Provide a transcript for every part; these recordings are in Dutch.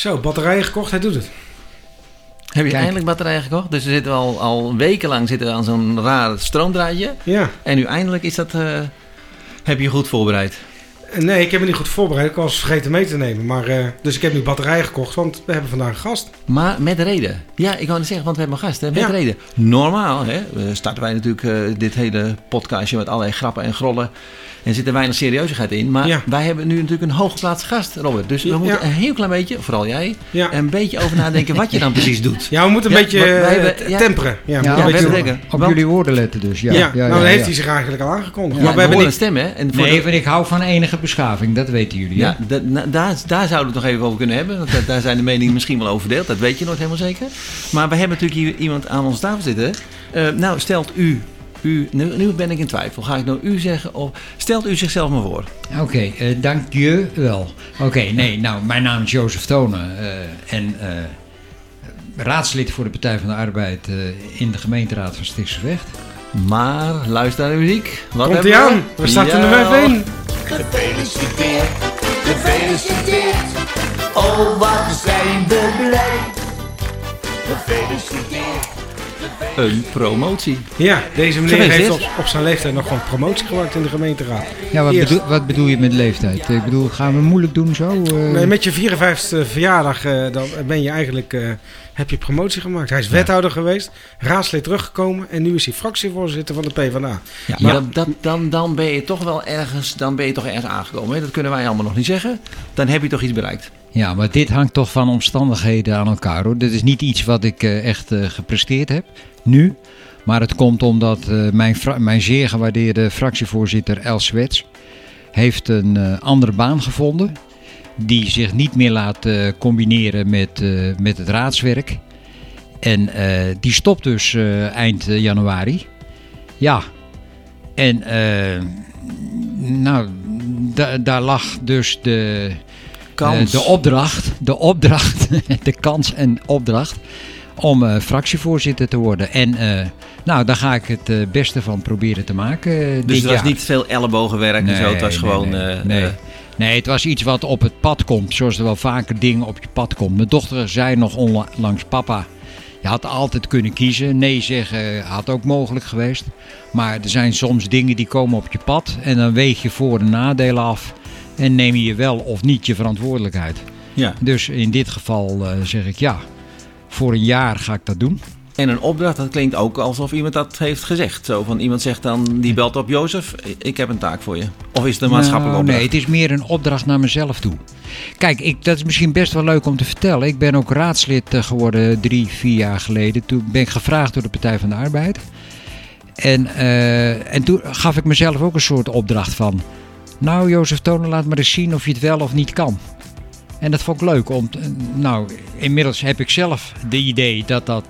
Zo, batterijen gekocht, hij doet het. Heb je Kijk. eindelijk batterijen gekocht? Dus we zitten al, al wekenlang zitten we aan zo'n raar stroomdraadje. Ja. En nu eindelijk is dat, eh, heb je je goed voorbereid. Nee, ik heb me niet goed voorbereid. Ik was vergeten mee te nemen. Maar, eh, dus ik heb nu batterijen gekocht, want we hebben vandaag een gast. Maar met reden. Ja, ik wou net zeggen, want we hebben een gast. Hè? Met Ja. reden. Normaal hè, starten wij natuurlijk eh, dit hele podcastje met allerlei grappen en grollen. En zit er weinig serieusigheid in. Maar Ja. wij hebben nu natuurlijk een hooggeplaatst gast, Robert. Dus we Ja. moeten een heel klein beetje, vooral jij, Ja, een beetje over nadenken wat je dan precies doet. ja we moeten een Ja, beetje eh, hebben- t- ja. temperen. Ja, Ja, een op, beetje- jullie- denken. op Want- jullie woorden letten dus. Ja, ja, ja, ja, nou dan heeft ja. hij zich eigenlijk al aangekondigd. Ja, maar we hebben niet... stem, hè? En voor Nee, de- want ik hou van enige beschaving, dat weten jullie. Ja, hè? da- na- daar, daar zouden we het nog even over kunnen hebben. Want da- daar zijn de meningen misschien wel over verdeeld. Dat weet je nooit helemaal zeker. Maar we hebben natuurlijk hier iemand aan onze tafel zitten. Eh, nou, stelt u... u nu, nu ben ik in twijfel. Ga ik nou u zeggen? Of stelt u zichzelf maar voor. Oké, eh, dank je wel. Oké, nee, nou, mijn naam is Jozef Tonen eh, en eh, raadslid voor de Partij van de Arbeid eh, in de gemeenteraad van Stichtsersweg. Maar luister naar de muziek. Wat Komt hij aan? We starten Ja. er even in. Gefeliciteerd, gefeliciteerd. Oh, wat zijn we blij. Gefeliciteerd. Een promotie. Ja, deze meneer heeft op, op zijn leeftijd nog gewoon promotie gemaakt in de gemeenteraad. Ja, wat, bedoel, wat bedoel je met leeftijd? Ik bedoel, gaan we moeilijk doen zo? eh? Nee, met je 54e verjaardag eh, dan ben je eigenlijk, eh, heb je promotie gemaakt. Hij is wethouder geweest, raadslid teruggekomen en nu is hij fractievoorzitter van de PvdA. Ja, maar dat, dat, dan, dan ben je toch wel ergens, dan ben je toch ergens aangekomen. Hè? Dat kunnen wij allemaal nog niet zeggen. Dan heb je toch iets bereikt. Ja, maar dit hangt toch van omstandigheden aan elkaar hoor. Dit is niet iets wat ik eh, echt eh, gepresteerd heb, nu. Maar het komt omdat eh, mijn, mijn zeer gewaardeerde fractievoorzitter Els Swets heeft een andere baan gevonden. Die zich niet meer laat combineren met, met het raadswerk. En die stopt dus eind januari. Ja. En nou, da- daar lag dus de, Kans. eh, de opdracht, de opdracht, de kans en opdracht om eh, fractievoorzitter te worden. En eh, nou, daar ga ik het beste van proberen te maken. dus het was jaar. niet veel ellebogenwerk en zo. Het was nee, gewoon... Nee, nee. Nee, het was iets wat op het pad komt. Zoals er wel vaker dingen op je pad komt. Mijn dochter zei nog onlangs: Papa, je had altijd kunnen kiezen. Nee zeggen had ook mogelijk geweest. Maar er zijn soms dingen die komen op je pad. En dan weeg je voor- en nadelen af. En neem je wel of niet je verantwoordelijkheid. ja. Dus in dit geval eh, zeg ik ja. Voor een jaar ga ik dat doen. En een opdracht, dat klinkt ook alsof iemand dat heeft gezegd. Zo van iemand zegt dan, die belt op Jozef, ik heb een taak voor je. Of is het een maatschappelijke Nou, opdracht? Nee, het is meer een opdracht naar mezelf toe. Kijk, ik, dat is misschien best wel leuk om te vertellen. Ik ben ook raadslid eh, geworden drie, vier jaar geleden. Toen ben ik gevraagd door de Partij van de Arbeid. En, eh, en toen gaf ik mezelf ook een soort opdracht van... Nou, Jozef Tonen, laat maar eens zien of je het wel of niet kan. En dat vond ik leuk. Om, nou, inmiddels heb ik zelf de idee dat, dat,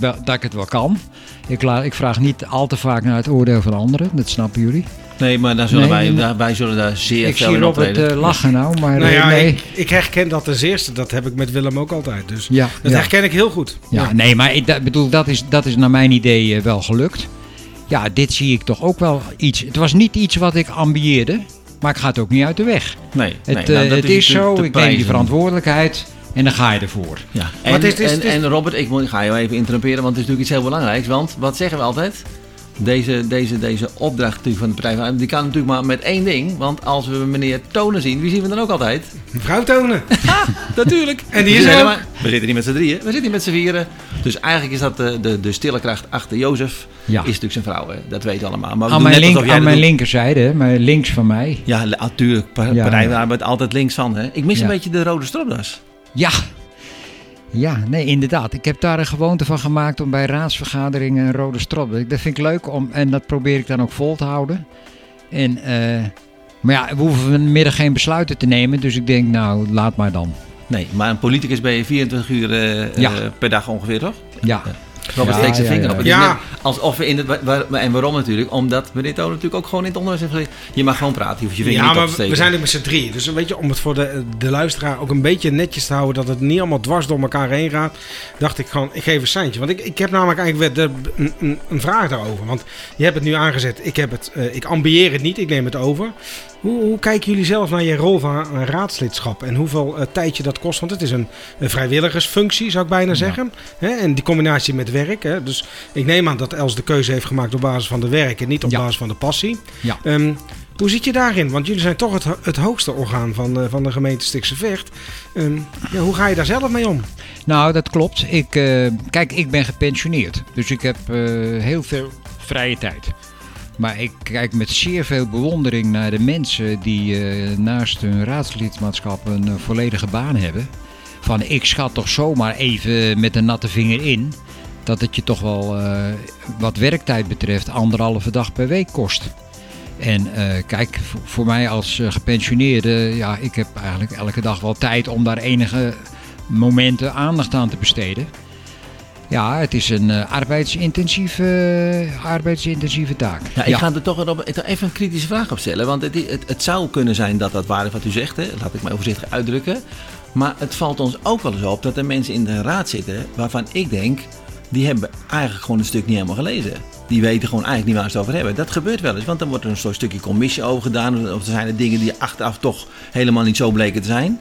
wel- dat ik het wel kan. Ik, la, ik vraag niet al te vaak naar het oordeel van anderen. Dat snappen jullie. Nee, maar daar zullen Nee, wij, wij zullen daar zeer Ik veel zie in Robert optreden. eh, lachen nou, maar Nou eh, ja, nee. ik, ik herken dat als eerste. Dat heb ik met Willem ook altijd. Dus Ja, dat ja. herken ik heel goed. ja, nee, maar ik dat, bedoel, dat, is, dat is naar mijn idee eh, wel gelukt. Ja, dit zie ik toch ook wel iets. Het was niet iets wat ik ambieerde, maar ik ga het ook niet uit de weg. Nee, Het, nee, nou, eh, dat het is zo, te ik neem die verantwoordelijkheid en dan ga je ervoor. Ja. En, het is- het is- en, het is- en Robert, ik moet- ik ga je even interrumperen, want het is natuurlijk iets heel belangrijks. Want wat zeggen we altijd? Deze, deze, deze opdracht natuurlijk van de Partij van de Arbeid, die kan natuurlijk maar met één ding. Want als we meneer Tonen zien, wie zien we dan ook altijd? Mevrouw Tonen. Natuurlijk. En die We is er maar- We zitten niet met z'n drieën, we zitten hier met z'n vieren. Dus eigenlijk is dat de, de, de stille kracht achter Jozef, Ja. is natuurlijk zijn vrouw. Hè? Dat weten we allemaal. Maar we Aan mijn, net link, aan mijn doet. linkerzijde, hè, maar links van mij. Ja, natuurlijk. Pa Ja, Partij van. Arbeid altijd links van. Hè? Ik mis een beetje de rode stropdas. Ja. Ja, nee, inderdaad. Ik heb daar een gewoonte van gemaakt om bij raadsvergaderingen een rode strop. Dat vind ik leuk om, en dat probeer ik dan ook vol te houden. En, eh, maar ja, we hoeven vanmiddag geen besluiten te nemen, dus ik denk, nou, laat maar dan. Nee, maar een politicus ben je 24 uur eh, Ja. eh, per dag ongeveer, toch? Ja, Robert Ja, steekt zijn ja, vinger ja. op. Het Ja. Alsof we in het... En waarom natuurlijk? Omdat meneer Tonen natuurlijk ook gewoon in het onderwijs heeft gezegd... Je mag gewoon praten, je hoeft je vinger Ja, niet op maar te we steken. zijn er met z'n drieën. Dus een beetje om het voor de, de luisteraar ook een beetje netjes te houden. Dat het niet allemaal dwars door elkaar heen gaat. Dacht ik gewoon, ik geef een seintje. Want ik, ik heb namelijk eigenlijk weer de, een, een, een vraag daarover. Want je hebt het nu aangezet. Ik, heb het, eh, ik ambieer het niet, ik neem het over. Hoe, hoe kijken jullie zelf naar je rol van een raadslidschap en hoeveel eh, tijd je dat kost? Want het is een, een vrijwilligersfunctie, zou ik bijna zeggen. Hè? En die combinatie met werk. Hè? Dus ik neem aan dat Els de keuze heeft gemaakt op basis van de werk en niet op Ja. basis van de passie. Ja. Ehm, hoe zit je daarin? Want jullie zijn toch het, het hoogste orgaan van, eh, van de gemeente Stikse Vecht. Ehm, ja, hoe ga je daar zelf mee om? Nou, dat klopt. Ik, eh, kijk, ik ben gepensioneerd. Dus ik heb eh, heel veel vrije tijd. Maar ik kijk met zeer veel bewondering naar de mensen die eh, naast hun raadslidmaatschap een eh, volledige baan hebben. Van ik schat toch zomaar even met een natte vinger in dat het je toch wel eh, wat werktijd betreft anderhalve dag per week kost. En kijk, voor, mij als gepensioneerde, ja, ik heb eigenlijk elke dag wel tijd om daar enige momenten aandacht aan te besteden. Ja, het is een eh, arbeidsintensieve, eh, arbeidsintensieve taak. Ja, ik ga er toch even een kritische vraag op stellen. Want het, het, het zou kunnen zijn dat dat waar is wat u zegt. Hè. Laat ik mij voorzichtig uitdrukken. Maar het valt ons ook wel eens op dat er mensen in de raad zitten waarvan ik denk, die hebben eigenlijk gewoon een stuk niet helemaal gelezen. Die weten gewoon eigenlijk niet waar ze het over hebben. Dat gebeurt wel eens, want dan wordt er een soort stukje commissie over gedaan. Of er zijn er dingen die achteraf toch helemaal niet zo bleken te zijn.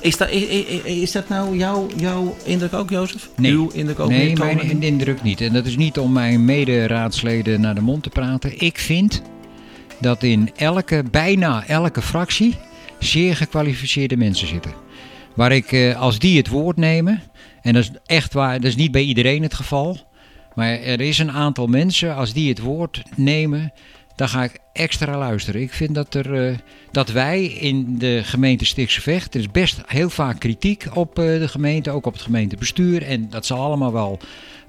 Is dat, is, dat nou jouw, jouw indruk ook, Jozef? Nee. Uw indruk ook? nee, mijn indruk niet. En dat is niet om mijn mederaadsleden naar de mond te praten. Ik vind dat in elke, bijna elke fractie zeer gekwalificeerde mensen zitten. Waar ik, eh, als die het woord nemen, en dat is echt waar, dat is niet bij iedereen het geval. Maar er is een aantal mensen, als die het woord nemen, dan ga ik extra luisteren. Ik vind dat, er, eh, dat wij in de gemeente Stichtse Vecht, er is best heel vaak kritiek op eh, de gemeente, ook op het gemeentebestuur. En dat zal allemaal wel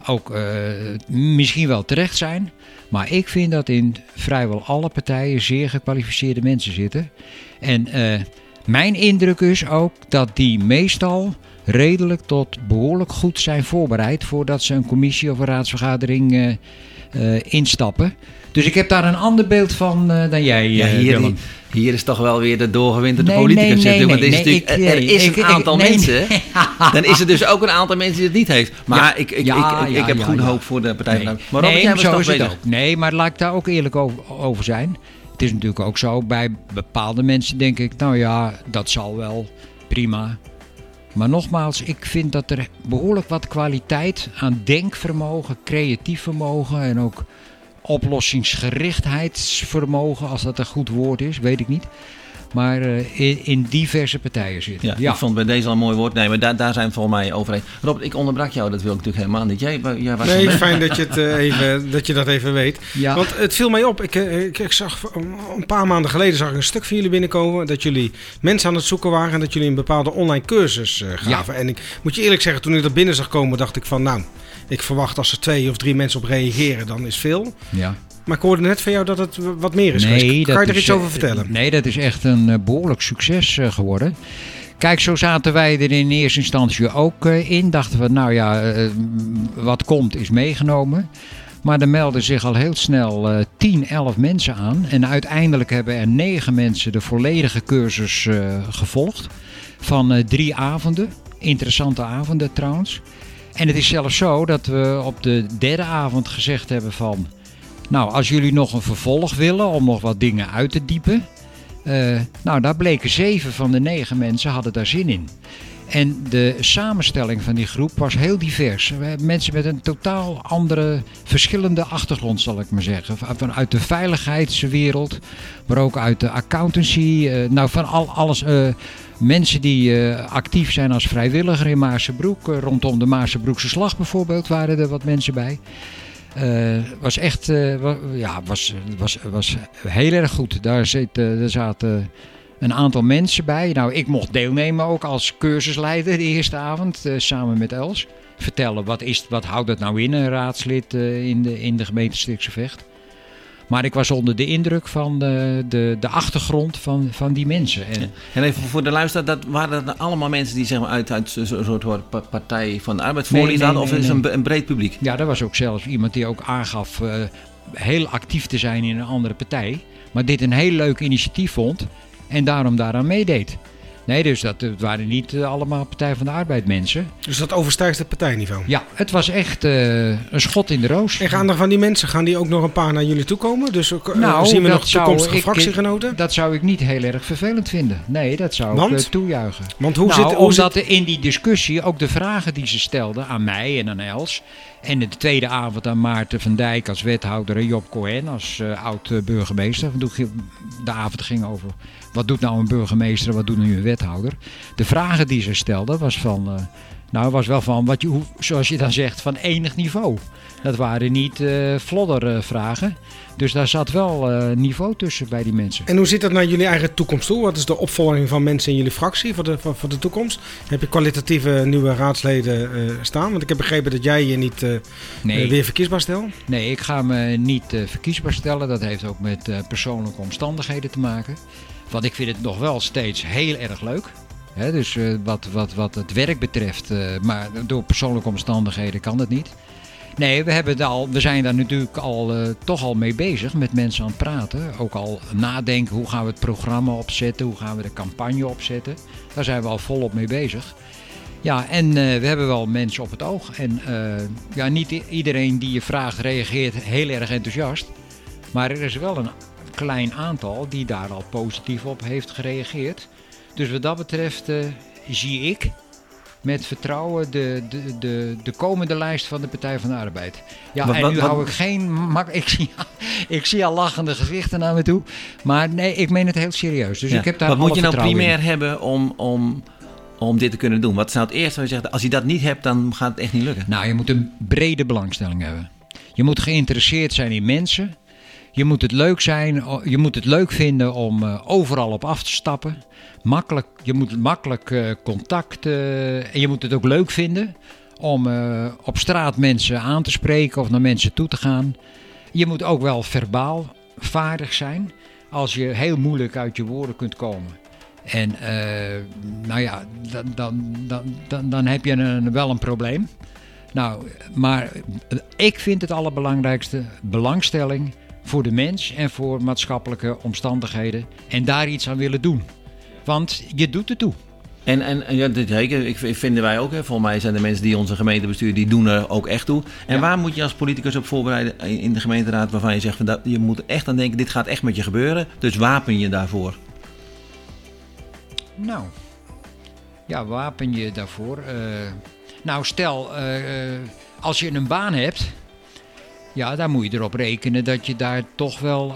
ook eh, misschien wel terecht zijn. Maar ik vind dat in vrijwel alle partijen zeer gekwalificeerde mensen zitten. En mijn indruk is ook dat die meestal redelijk tot behoorlijk goed zijn voorbereid voordat ze een commissie of een raadsvergadering eh, eh, instappen. Dus ik heb daar een ander beeld van eh, dan jij, Ja, hier, is toch wel weer de doorgewinterde Nee, politicus. nee, nee, want er is, natuurlijk, ik- er is ik- een aantal mensen. Dan is er dus ook een aantal mensen die het niet heeft. Maar Ja, ik, ik, ja, ik, heb goede hoop voor de Partij van de. Maar Robert, nee, jij was zo het ook. Nee, maar laat ik daar ook eerlijk over, over zijn. Het is natuurlijk ook zo, bij bepaalde mensen denk ik, nou ja, dat zal wel, prima. Maar nogmaals, ik vind dat er behoorlijk wat kwaliteit aan denkvermogen, creatief vermogen en ook oplossingsgerichtheidsvermogen, als dat een goed woord is, weet ik niet. Maar eh, in, in diverse partijen zit. Ja, ik vond bij deze al een mooi woord. Nee, maar daar, daar zijn we volgens mij overeen. Robert, ik onderbrak jou, dat wil ik natuurlijk helemaal niet. Jij, jij was Nee, fijn dat je, het, eh, even, dat je dat even weet. Ja. Want het viel mij op. Ik, eh, ik, ik zag een paar maanden geleden zag ik een stuk van jullie binnenkomen. Dat jullie mensen aan het zoeken waren. En dat jullie een bepaalde online cursus gaven. En ik moet je eerlijk zeggen, toen ik dat binnen zag komen, dacht ik van nou, ik verwacht als er twee of drie mensen op reageren, dan is veel. ja. Maar ik hoorde net van jou dat het wat meer is geweest. Kan je er iets over eh, vertellen? Nee, dat is echt een eh, behoorlijk succes eh, geworden. Kijk, zo zaten wij er in eerste instantie ook in. Dachten we, nou ja, wat komt is meegenomen. Maar er melden zich al heel snel eh 10, 11 mensen aan. En uiteindelijk hebben er 9 mensen de volledige cursus gevolgd. Van drie avonden. Interessante avonden trouwens. En het is zelfs zo dat we op de derde avond gezegd hebben van... Nou, als jullie nog een vervolg willen om nog wat dingen uit te diepen. eh, nou, daar bleken zeven van de negen mensen hadden daar zin in. En de samenstelling van die groep was heel divers. Mensen met een totaal andere, verschillende achtergrond, zal ik maar zeggen. Van- Vanuit de veiligheidswereld, maar ook uit de accountancy. eh, nou, van al, alles. eh, mensen die actief zijn als vrijwilliger in Maasenbroek. rondom de Maasenbroekse slag bijvoorbeeld waren er wat mensen bij. Eh, was echt, eh, ja, was, was, was heel erg goed. Daar, zit, eh, er zaten een aantal mensen bij. Nou, ik mocht deelnemen ook als cursusleider de eerste avond, samen met Els. Vertellen, wat, is, wat houdt het nou in, een raadslid in, de, in de gemeente Stikse Vecht. Maar ik was onder de indruk van de, de, de achtergrond van, van die mensen. En, En even voor de luisteraar, dat waren dat allemaal mensen die zeg maar, uit, uit zo'n soort soort pa- Partij van de Arbeid Nee, je nee, hadden? Of nee, is het een, een breed publiek? Ja, er was ook zelfs iemand die ook aangaf eh, heel actief te zijn in een andere partij. Maar dit een heel leuk initiatief vond en daarom daaraan meedeed. Nee, dus dat, het waren niet eh, allemaal Partij van de Arbeid mensen. Dus dat overstijgt het partijniveau. Ja, het was echt eh, een schot in de roos. En gaan er van die mensen, gaan die ook nog een paar naar jullie toe komen? Dus eh, Nou, zien we nog zou toekomstige ik- fractiegenoten? Dat zou ik niet heel erg vervelend vinden. Nee, dat zou Want? ik toejuichen. Want hoe nou, zit... Hoe omdat zit in die discussie ook de vragen die ze stelden aan mij en aan Els. En de tweede avond aan Maarten van Dijk als wethouder en Job Cohen als oud-burgemeester. De avond ging over wat doet nou een burgemeester en wat doet nu een wethouder. De vragen die ze stelden was van, eh, nou was wel van, wat je, zoals je dan zegt, van enig niveau. Dat waren niet eh flodder eh, vragen. Dus daar zat wel eh, niveau tussen bij die mensen. En hoe zit dat naar jullie eigen toekomst toe? Wat is de opvolging van mensen in jullie fractie voor de, voor, voor de toekomst? Heb je kwalitatieve nieuwe raadsleden staan? Want ik heb begrepen dat jij je niet Nee. weer verkiesbaar stelt. Nee, ik ga me niet verkiesbaar stellen. Dat heeft ook met persoonlijke omstandigheden te maken. Want ik vind het nog wel steeds heel erg leuk. Dus eh, wat, wat, wat het werk betreft, eh, maar door persoonlijke omstandigheden kan het niet. Nee, we, hebben al, we zijn daar natuurlijk al, eh, toch al mee bezig met mensen aan het praten. Ook al nadenken hoe gaan we het programma opzetten, hoe gaan we de campagne opzetten. Daar zijn we al volop mee bezig. Ja, en we hebben wel mensen op het oog. En ja, niet iedereen die je vraagt reageert heel erg enthousiast. Maar er is wel een klein aantal die daar al positief op heeft gereageerd. Dus wat dat betreft eh, zie ik met vertrouwen de, de, de, de komende lijst van de Partij van de Arbeid. Ja, Wat- en nu wat- hou ik geen... mak- Ik zie, ik zie al lachende gezichten naar me toe. Maar nee, ik meen het heel serieus. Dus Ja. ik heb daar Wat moet je nou in. primair hebben om, om, om dit te kunnen doen? Wat is nou het je zegt, als je dat niet hebt, dan gaat het echt niet lukken? Nou, je moet een brede belangstelling hebben. Je moet geïnteresseerd zijn in mensen. Je moet het leuk, zijn, je moet het leuk vinden om eh, overal op af te stappen. Makkelijk, je moet makkelijk eh, contact eh, en je moet het ook leuk vinden om op straat mensen aan te spreken of naar mensen toe te gaan. Je moet ook wel verbaal vaardig zijn als je heel moeilijk uit je woorden kunt komen. En nou ja, dan, dan, dan, dan, dan heb je een, wel een probleem. Nou, maar ik vind het allerbelangrijkste belangstelling voor de mens en voor maatschappelijke omstandigheden. En daar iets aan willen doen. Want je doet het toe. En, en ja, dit zeker, ik, vinden wij ook. Hè. Volgens mij zijn de mensen die onze gemeente besturen, die doen er ook echt toe. En Ja. waar moet je als politicus op voorbereiden in de gemeenteraad waarvan je zegt, van, dat, je moet echt aan denken, dit gaat echt met je gebeuren. Dus wapen je daarvoor. Nou, ja, wapen je daarvoor. Eh, nou, stel, eh, eh, als je een baan hebt, ja, dan moet je erop rekenen dat je daar toch wel eh,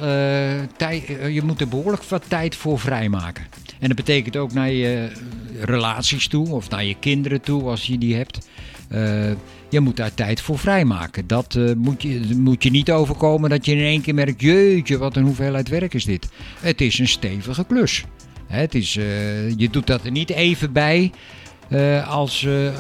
tijd, eh, je moet er behoorlijk wat tijd voor vrijmaken. En dat betekent ook naar je relaties toe of naar je kinderen toe, als je die hebt. Eh, je moet daar tijd voor vrijmaken. Dat eh, moet, je, moet je niet overkomen dat je in één keer merkt: jeetje, wat een hoeveelheid werk is dit. Het is een stevige klus. Hè, Het is, eh, je doet dat er niet even bij. Eh, als, eh, eh,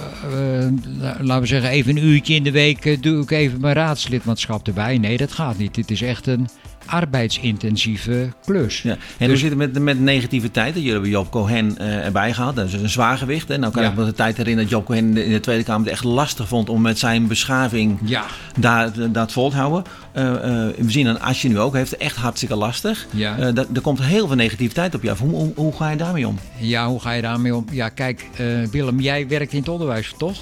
la- laten we zeggen, even een uurtje in de week doe ik even mijn raadslidmaatschap erbij. Nee, dat gaat niet. Het is echt een arbeidsintensieve klus. Ja. En Dus- hoe zit het met, met negativiteit? Jullie hebben Job Cohen eh, erbij gehaald. Dat is een zwaar gewicht. Hè? Nou kan Ja. ik me de tijd herinneren dat Job Cohen in de, in de Tweede Kamer het echt lastig vond om met zijn beschaving Ja, daar, dat vol te houden. Eh, eh, we zien een Asje nu ook, heeft het echt hartstikke lastig. Ja. Dat- er komt heel veel negativiteit op je af. Hoe, hoe, hoe ga je daarmee om? Ja, hoe ga je daarmee om? Ja, kijk, Willem, jij werkt in het onderwijs, toch?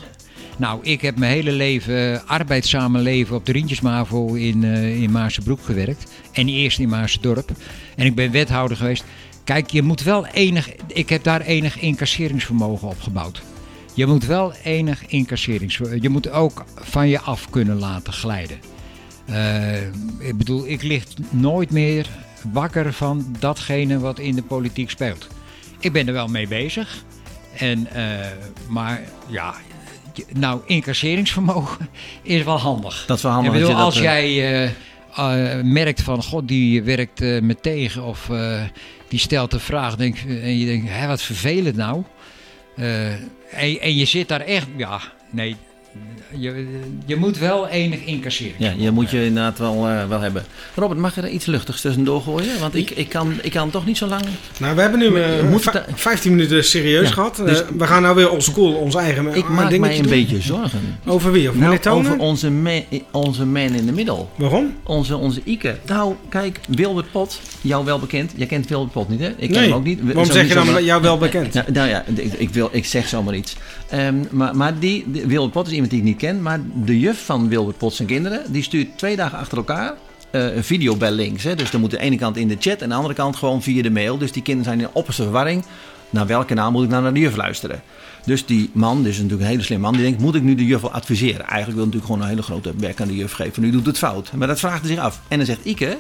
Nou, ik heb mijn hele leven, eh, arbeidssamenleven op de Rientjesmavo in, eh in Maarsebroek gewerkt. En eerst in Maarsdorp. En ik ben wethouder geweest. Kijk, je moet wel enig, ik heb daar enig incasseringsvermogen opgebouwd. Je moet wel enig incasseringsvermogen, je moet ook van je af kunnen laten glijden. Eh, ik bedoel, ik lig nooit meer wakker van datgene wat in de politiek speelt. Ik ben er wel mee bezig. En, maar ja, nou, incasseringsvermogen is wel handig. Dat is wel handig Ik bedoel, dat je als dat, eh, jij eh, eh, merkt van, god, die werkt eh, me tegen of die stelt een vraag denk, en je denkt, hè, wat vervelend nou. En, en je zit daar echt, ja, nee, je, je moet wel enig incasseren. Ja, je moet je inderdaad wel, eh, wel hebben. Robert, mag je er iets luchtigs tussendoor gooien? Want ik, ik, kan, ik kan toch niet zo lang... Nou, we hebben nu We eh, moeten vij- da- 15 minuten serieus Ja, gehad. dus- Eh, we gaan nou weer oldschool ons eigen Ik maak dingetje mij een doen. beetje zorgen. Over wie? Over Nou, over onze man, onze man in de middel. Waarom? Onze, onze Ike. Nou, kijk, Wilbert Pot, jou wel bekend. Jij kent Wilbert Pot niet, hè? Ik ken nee. hem ook niet. Waarom Zo zeg niet je dan jou wel bekend? Nou, nou ja, ik, ik, wil, ik zeg zomaar iets. Ehm, maar maar die, die- Wilbert Pot is iemand die ik niet ken. Maar de juf van Wilbert Pot zijn kinderen... die stuurt twee dagen achter elkaar eh, een videobel links. Hè? Dus dan moet de ene kant in de chat... en de andere kant gewoon via de mail. Dus die kinderen zijn in opperste verwarring. Naar welk kanaal moet ik nou naar de juf luisteren? Dus die man, dus natuurlijk een hele slim man... die denkt, moet ik nu de juf wel adviseren? Eigenlijk wil natuurlijk gewoon een hele grote bek aan de juf geven. Nu doet het fout. Maar dat vraagt hij zich af. En dan zegt Ike...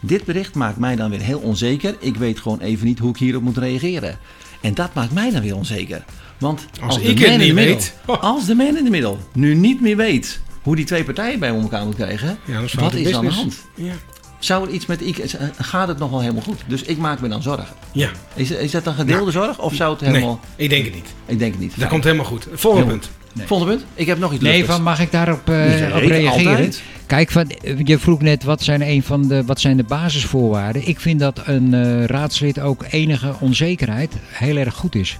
Dit bericht maakt mij dan weer heel onzeker. Ik weet gewoon even niet hoe ik hierop moet reageren. En dat maakt mij dan weer onzeker. Want Als als, ik de het man in niet de middel, weet. Oh. als de man in de middel nu niet meer weet hoe die twee partijen bij elkaar moeten krijgen, Ja, dat is wat is er aan de hand? Ja. Zou er iets met Ike, gaat het nog wel helemaal goed? Dus ik maak me dan zorgen. ja. Is, is dat een gedeelde zorg of zou het helemaal... Nee, ik denk het niet. Ik denk het niet. Dat Fijn. komt helemaal goed. Volgende punt. Volgende punt. Ik heb nog iets Nee, luchtigs. van, mag ik daarop eh, op reageren? altijd. Kijk, van, je vroeg net wat zijn, een van de, wat zijn de basisvoorwaarden. Ik vind dat een eh, raadslid ook enige onzekerheid heel erg goed is.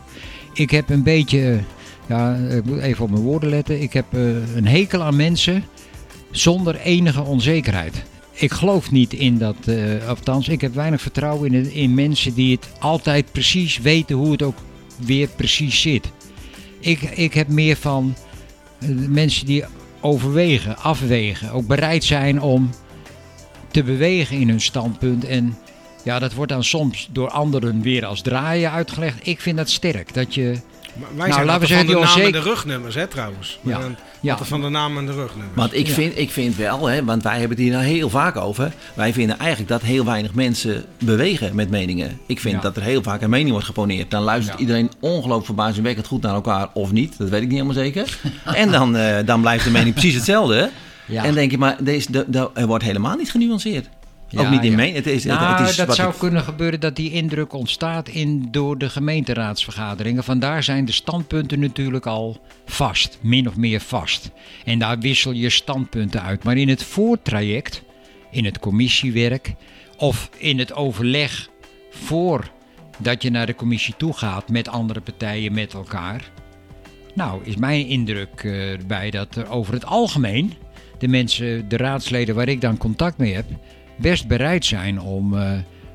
Ik heb een beetje, eh, ja, ik moet even op mijn woorden letten. Ik heb eh, een hekel aan mensen zonder enige onzekerheid. Ik geloof niet in dat, eh althans, ik heb weinig vertrouwen in, in mensen die het altijd precies weten hoe het ook weer precies zit. Ik, ik heb meer van eh, mensen die overwegen, afwegen, ook bereid zijn om te bewegen in hun standpunt. En ja, dat wordt dan soms door anderen weer als draaien uitgelegd. Ik vind dat sterk. Dat je, Maar Wij Nou, zijn laten we zeggen, van de die naam en de rugnummers, hè, trouwens. Ja. Dan, Ja. van de naam en de rugnummers. Want ik Ja. vind, ik vind wel, hè, want wij hebben het hier nou heel vaak over. Wij vinden eigenlijk dat heel weinig mensen bewegen met meningen. Ik vind Ja. dat er heel vaak een mening wordt geponeerd. Dan luistert Ja. iedereen ongelooflijk verbazingwekkend goed naar elkaar of niet. Dat weet ik niet helemaal zeker. en dan, eh, dan blijft de mening precies hetzelfde. Ja. En denk je, maar deze, de, de- er wordt helemaal niet genuanceerd. Ook niet in ja. Het is, nou, het is dat zou ik- kunnen gebeuren dat die indruk ontstaat in, door de gemeenteraadsvergaderingen. Vandaar zijn de standpunten natuurlijk al vast, min of meer vast. En daar wissel je standpunten uit. Maar in het voortraject, in het commissiewerk of in het overleg voordat je naar de commissie toe gaat met andere partijen, met elkaar. Nou, is mijn indruk eh, bij dat er over het algemeen de mensen, de raadsleden waar ik dan contact mee heb, best bereid zijn om, eh,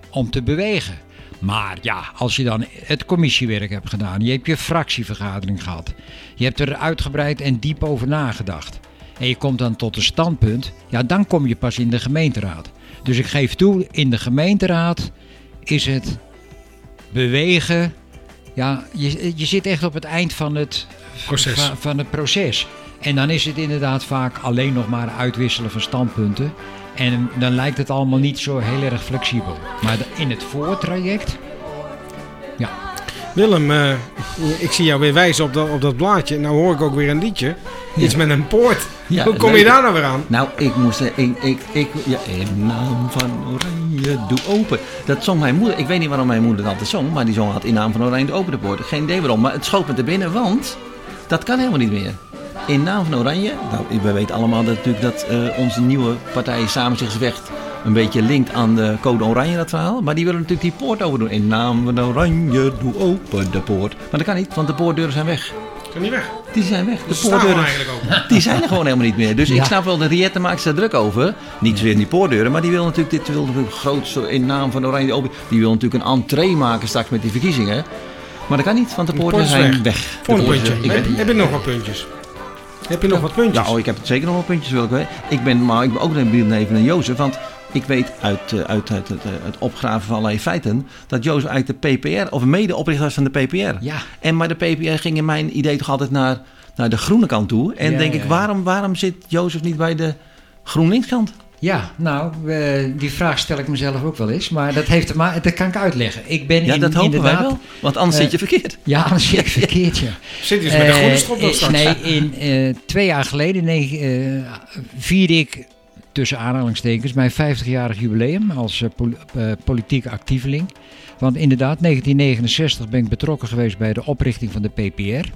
om te bewegen. Maar ja, als je dan het commissiewerk hebt gedaan, je hebt je fractievergadering gehad, je hebt er uitgebreid en diep over nagedacht. En je komt dan tot een standpunt, ja, dan kom je pas in de gemeenteraad. Dus ik geef toe, in de gemeenteraad is het bewegen. Ja, je, je zit echt op het eind van het Proces. Van, van het proces. En dan is het inderdaad vaak alleen nog maar uitwisselen van standpunten. En dan lijkt het allemaal niet zo heel erg flexibel. Maar de- in het voortraject, ja, Willem, eh, ik zie jou weer wijzen op dat, op dat blaadje. Nou hoor ik ook weer een liedje. Iets met een poort. Ja, Hoe kom je daar nou weer aan? Nou, ik moest... eh, Ik, ik, ik, ja, in naam van Oranje, doe open. Dat zong mijn moeder. Ik weet niet waarom mijn moeder dat altijd zong. Maar die zong had in naam van Oranje, doe open de poort. Geen idee waarom. Maar het schoot me te binnen, want... Dat kan helemaal niet meer. In naam van Oranje... Nou, we weten allemaal dat, natuurlijk dat eh, onze nieuwe partij Samen zich Zwijgt... een beetje linkt aan de code Oranje, dat verhaal. Maar die willen natuurlijk die poort over doen. In naam van Oranje, doe open de poort. Maar dat kan niet, want de poortdeuren zijn weg. Kan niet weg. Die zijn weg. De poortdeuren... Die zijn er gewoon helemaal niet meer. Dus ik snap wel, de Riette maakt zich druk over. Niet zozeer in die poordeuren, maar die wil natuurlijk dit wil natuurlijk groot zo in naam van Oranje Open. Die wil natuurlijk een entree maken straks met die verkiezingen. Maar dat kan niet, want de poorten zijn weg. weg. Volgende puntje. Ik Heb, ben, heb je nog wat puntjes? Heb je nog wat puntjes? ja, oh, ik heb zeker nog wel puntjes wil ik. Ik ben, maar ik ben ook benieuwd naar even naar Jozef, want ik weet uit, eh, uit, uit, het, eh, het opgraven van allerlei feiten dat Jozef eigenlijk de PPR, of mede-oprichter was van de PPR. ja. En maar de PPR ging in mijn idee toch altijd naar, naar de groene kant toe. En Ja, denk ja, ik, waarom, waarom zit Jozef niet bij de GroenLinks kant? Ja, nou, eh, die vraag stel ik mezelf ook wel eens. Maar dat, heeft, maar dat kan ik uitleggen. Ik ben Ja, in, dat hopen wij inderdaad... wel. Want anders eh, zit je verkeerd. Ja, anders zit ik verkeerd, ja. Zit je dus met een groene Eh, strop dan eh? Nee, in, eh, twee jaar geleden nee, eh, vierde ik tussen aanhalingstekens, mijn 50-jarig jubileum als eh, pol- eh, politiek actieveling. Want inderdaad, 1969 ben ik betrokken geweest bij de oprichting van de PPR.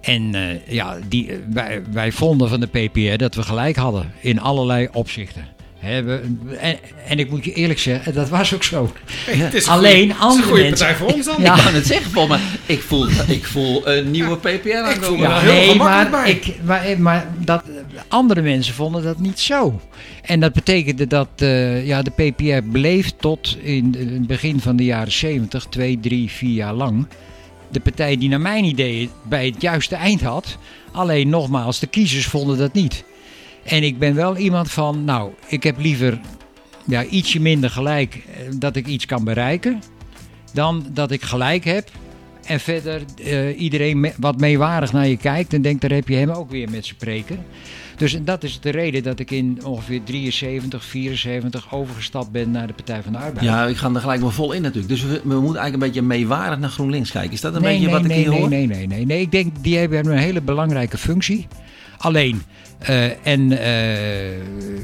En eh, ja, die, eh, wij, wij vonden van de PPR dat we gelijk hadden in allerlei opzichten. En, en ik moet je eerlijk zeggen, dat was ook zo. Het is een Alleen goeie- het is een andere goede mensen- partij voor ons dan. Ja. Ik kan het zeggen, Paul, maar ik voel, ik voel een nieuwe PPR Ik voel aankomen. me Ja, heel nee, maar, bij. ik, maar, maar dat, andere mensen vonden dat niet zo. En dat betekende dat eh, ja, de PPR bleef tot in in het begin van de jaren 70, twee, drie, vier jaar lang. De partij die naar mijn idee bij het juiste eind had. Alleen nogmaals, de kiezers vonden dat niet. En ik ben wel iemand van, nou, ik heb liever ja, ietsje minder gelijk eh, dat ik iets kan bereiken. Dan dat ik gelijk heb en verder eh, iedereen me- wat meewarig naar je kijkt en denkt, daar heb je hem ook weer met spreken. Dus dat is de reden dat ik in ongeveer 73, 74 overgestapt ben naar de Partij van de Arbeid. Ja, ik ga er gelijk wel vol in natuurlijk. Dus we, we moeten eigenlijk een beetje meewarig naar GroenLinks kijken. Is dat een nee, beetje nee, wat ik hier nee, hoor? nee, nee, nee, nee. Ik denk, die hebben een hele belangrijke functie. Alleen, eh, en eh,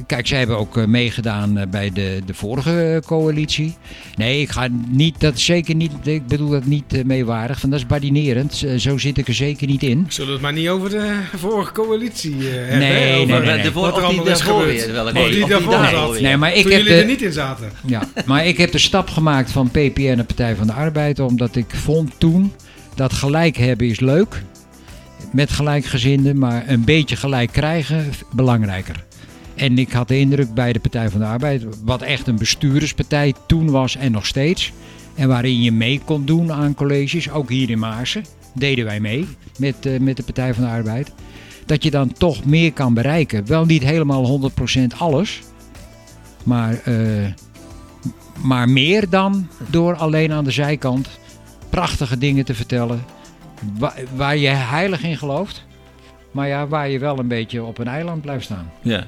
kijk, zij hebben ook eh, meegedaan bij de, de vorige coalitie. Nee, ik ga niet, dat is zeker niet, ik bedoel dat niet meewarig, want dat is badinerend. Zo zit ik er zeker niet in. Zullen we het maar niet over de vorige coalitie eh, hebben? Nee, hè? nee, Over nee, nee. De voor- er of die allemaal is daarvoor gebeurd. weer, welke- Of of die daarvoor zat. Nee, maar ik Toen heb jullie de- er niet in zaten. Ja, maar ik heb de stap gemaakt van PPR naar Partij van de Arbeid, omdat ik vond toen dat gelijk hebben is leuk, met gelijkgezinden, maar een beetje gelijk krijgen belangrijker. En ik had de indruk bij de Partij van de Arbeid, wat echt een bestuurderspartij toen was en nog steeds, en waarin je mee kon doen aan colleges, ook hier in Maarsen, deden wij mee met, eh, met de Partij van de Arbeid, dat je dan toch meer kan bereiken. Wel niet helemaal 100% alles, maar... eh, maar meer dan door alleen aan de zijkant prachtige dingen te vertellen. Wa- waar je heilig in gelooft. Maar ja, waar je wel een beetje op een eiland blijft staan. Ja.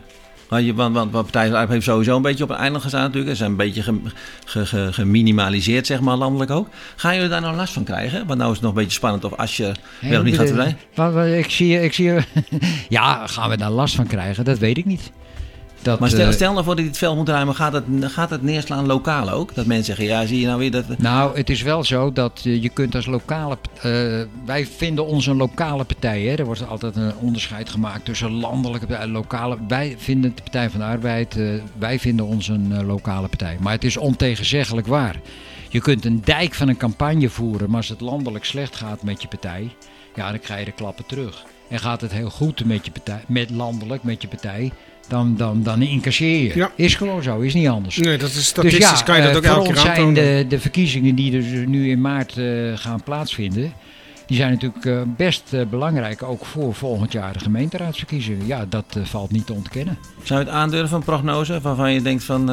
Want, want, want, Partij van de Arbeid heeft sowieso een beetje op een eiland gestaan natuurlijk. Ze zijn een beetje ge- ge- ge- geminimaliseerd, zeg maar, landelijk ook. Gaan jullie daar nou last van krijgen? Want nou is het nog een beetje spannend of als je wel of niet gaat verdwijnen. Wat, wat, ik zie, ik zie, ja, gaan we daar last van krijgen? Dat weet ik niet. Dat, Maar stel, eh, stel nou voor dat je het veld moet ruimen, gaat het, gaat het neerslaan lokaal ook? Dat mensen zeggen, ja, zie je nou weer dat... Nou, het is wel zo dat eh, je kunt als lokale... eh, wij vinden ons een lokale partij. Hè? Er wordt altijd een onderscheid gemaakt tussen landelijke en lokale. Wij vinden de Partij van de Arbeid... wij vinden ons een lokale partij. Maar het is ontegenzeggelijk waar. Je kunt een dijk van een campagne voeren... maar als het landelijk slecht gaat met je partij... ja, dan krijg je de klappen terug. En gaat het heel goed met je partij, met landelijk met je partij... Dan, dan, dan incasseer je. Ja. Is gewoon zo, is niet anders. Nee, dat is statistisch. Dus ja, kan je dat eh, ook elke keer zijn aantonen. de, de verkiezingen die dus nu in maart eh, gaan plaatsvinden... die zijn natuurlijk eh, best eh, belangrijk, ook voor volgend jaar de gemeenteraadsverkiezingen. Ja, dat valt niet te ontkennen. Zou je het aandurven, een prognose, waarvan je denkt van...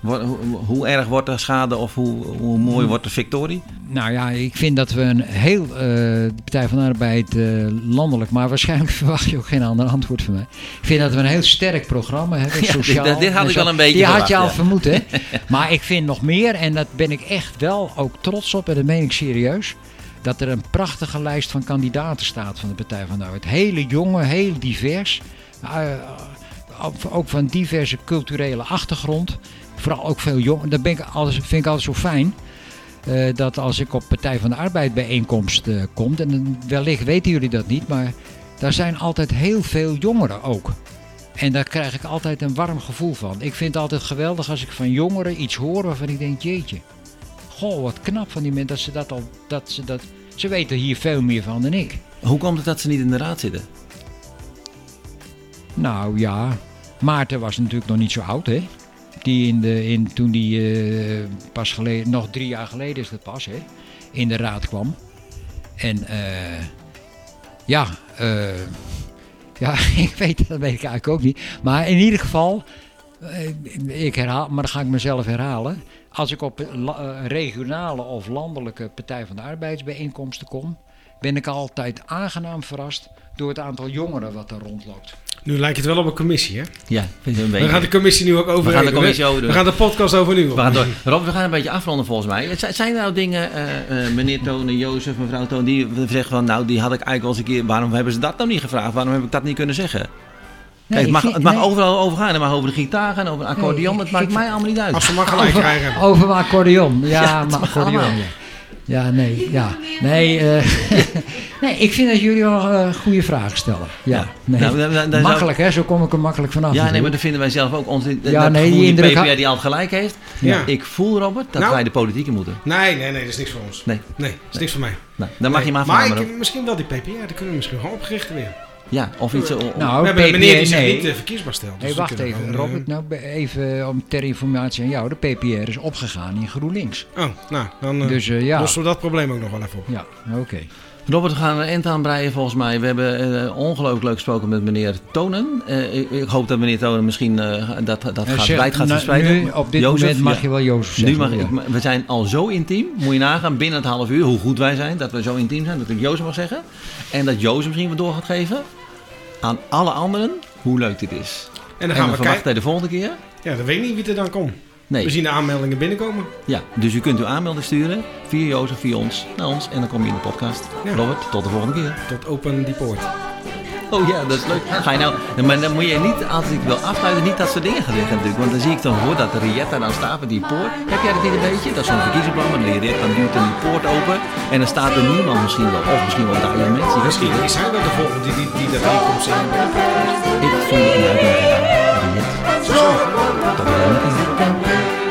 hoe, hoe erg wordt de schade of hoe, hoe mooi wordt de victorie? Nou ja, ik vind dat we een heel, eh, de Partij van de Arbeid eh, landelijk... maar waarschijnlijk verwacht je ook geen ander antwoord van mij. Ik vind dat we een heel sterk programma hebben, Ja, sociaal. dit- dit had ik al een beetje Die had je al verwacht, vermoed, hè? maar ik vind nog meer, en dat ben ik echt wel ook trots op... en dat meen ik serieus... dat er een prachtige lijst van kandidaten staat van de Partij van de Arbeid. Hele jonge, heel divers. Eh, ook van diverse culturele achtergrond. Vooral ook veel jong. Dat ben ik alles, vind ik altijd zo fijn. eh, dat als ik op Partij van de Arbeid bijeenkomst eh kom. En wellicht weten jullie dat niet. Maar daar zijn altijd heel veel jongeren ook. En daar krijg ik altijd een warm gevoel van. Ik vind het altijd geweldig als ik van jongeren iets hoor waarvan ik denk, jeetje. Goh, wat knap van die mensen dat ze dat al. Dat ze, dat, ze weten hier veel meer van dan ik. Hoe komt het dat ze niet in de raad zitten? Nou ja, Maarten was natuurlijk nog niet zo oud, hè? Die in de, in, toen die eh, pas geleden, nog drie jaar geleden is dat pas, hè? In de raad kwam. En eh, ja, eh, ja, ik weet dat weet ik eigenlijk ook niet. Maar in ieder geval, ik herhaal, maar dan ga ik mezelf herhalen. Als ik op regionale of landelijke Partij van de Arbeidsbijeenkomsten kom, ben ik altijd aangenaam verrast door het aantal jongeren wat er rondloopt. Nu lijkt het wel op een commissie, hè? Ja, vind ik een beetje. We gaan de commissie nu ook over. We gaan de commissie over doen. We gaan de podcast over nu. We gaan door. Rob, we gaan een beetje afronden volgens mij. Zijn er nou dingen, eh, eh, meneer Toon en Jozef, mevrouw Toon, die zeggen van, nou, die had ik eigenlijk al eens een keer, waarom hebben ze dat nou niet gevraagd? Waarom heb ik dat niet kunnen zeggen? Kijk, het mag, vind- het mag nee. overal over gaan. Het mag over de gitaar gaan, over een accordeon. Nee, het maakt mij allemaal niet uit. Als ze maar gelijk over, krijgen. over mijn accordeon. Ja, Ja, mag accordeon. Ja. Ja, nee, ja. Nee, eh, nee, ik vind dat jullie wel eh, goede vragen stellen. Ja, Ja. nee. Nou, daar- daar makkelijk hè, zo kom ik er makkelijk vanaf. Ja, nee, maar dat vinden wij zelf ook. Ons, Ja, nee, gevoel die indruk PvdA die altijd gelijk heeft. Ja. Ik voel, Robert, dat Nou. wij de politiek in moeten. Nee, nee, nee, dat is niks voor ons. Nee. Nee, dat is niks voor mij. Nou, dan mag je maar maar veranderen. ik, misschien wel die PPR, die kunnen we misschien gewoon opgericht weer. Ja, of iets... o- o- Nou, we hebben een meneer die PPR, zich nee. niet eh, verkiesbaar stelt. dus wacht even, gewoon, eh, Robert. Nou, even om ter informatie aan jou. De PPR is opgegaan in GroenLinks. Oh, nou, dan eh, Dus ja. lossen we dat probleem ook nog wel even op. Ja, oké. Robert, we gaan een eind aanbreien volgens mij. We hebben eh, ongelooflijk leuk gesproken met meneer Tonen. Eh, ik, ik hoop dat meneer Tonen misschien eh, dat, dat gaat, zeg, wijd gaat nou, verspreiden. nu, op dit Jozef, moment mag ja. je wel Jozef Nu zeggen. mag ja. ik, we zijn al zo intiem. Moet je nagaan, binnen het half uur, hoe goed wij zijn. Dat we zo intiem zijn, dat ik Jozef mag zeggen. En dat Jozef misschien wat door gaat geven aan alle anderen hoe leuk dit is. En dan gaan we kijken. hij de volgende keer. Ja, dan weet ik niet wie er dan komt. Nee. We zien de aanmeldingen binnenkomen. Ja, dus u kunt uw aanmelding sturen via Jozef, via ons, naar ons. En dan kom je in de podcast. Ja. Robert, tot de volgende keer. Tot open die poort. Oh ja, dat is leuk. Ga je nou, maar dan moet je niet, als ik wil afsluiten, niet dat soort dingen gaan zeggen natuurlijk. Want dan zie ik dan voor dat Rietta dan staat met die poort. Heb jij dat niet een beetje? Dat is zo'n verkiezingsplan, maar Rietta duwt dan die poort open. En dan staat er niemand misschien wel, of misschien wel duizend mensen. Misschien is hij wel de volgende die, die, die dat hier komt zingen. Ik vond het een uitdaging. Keer.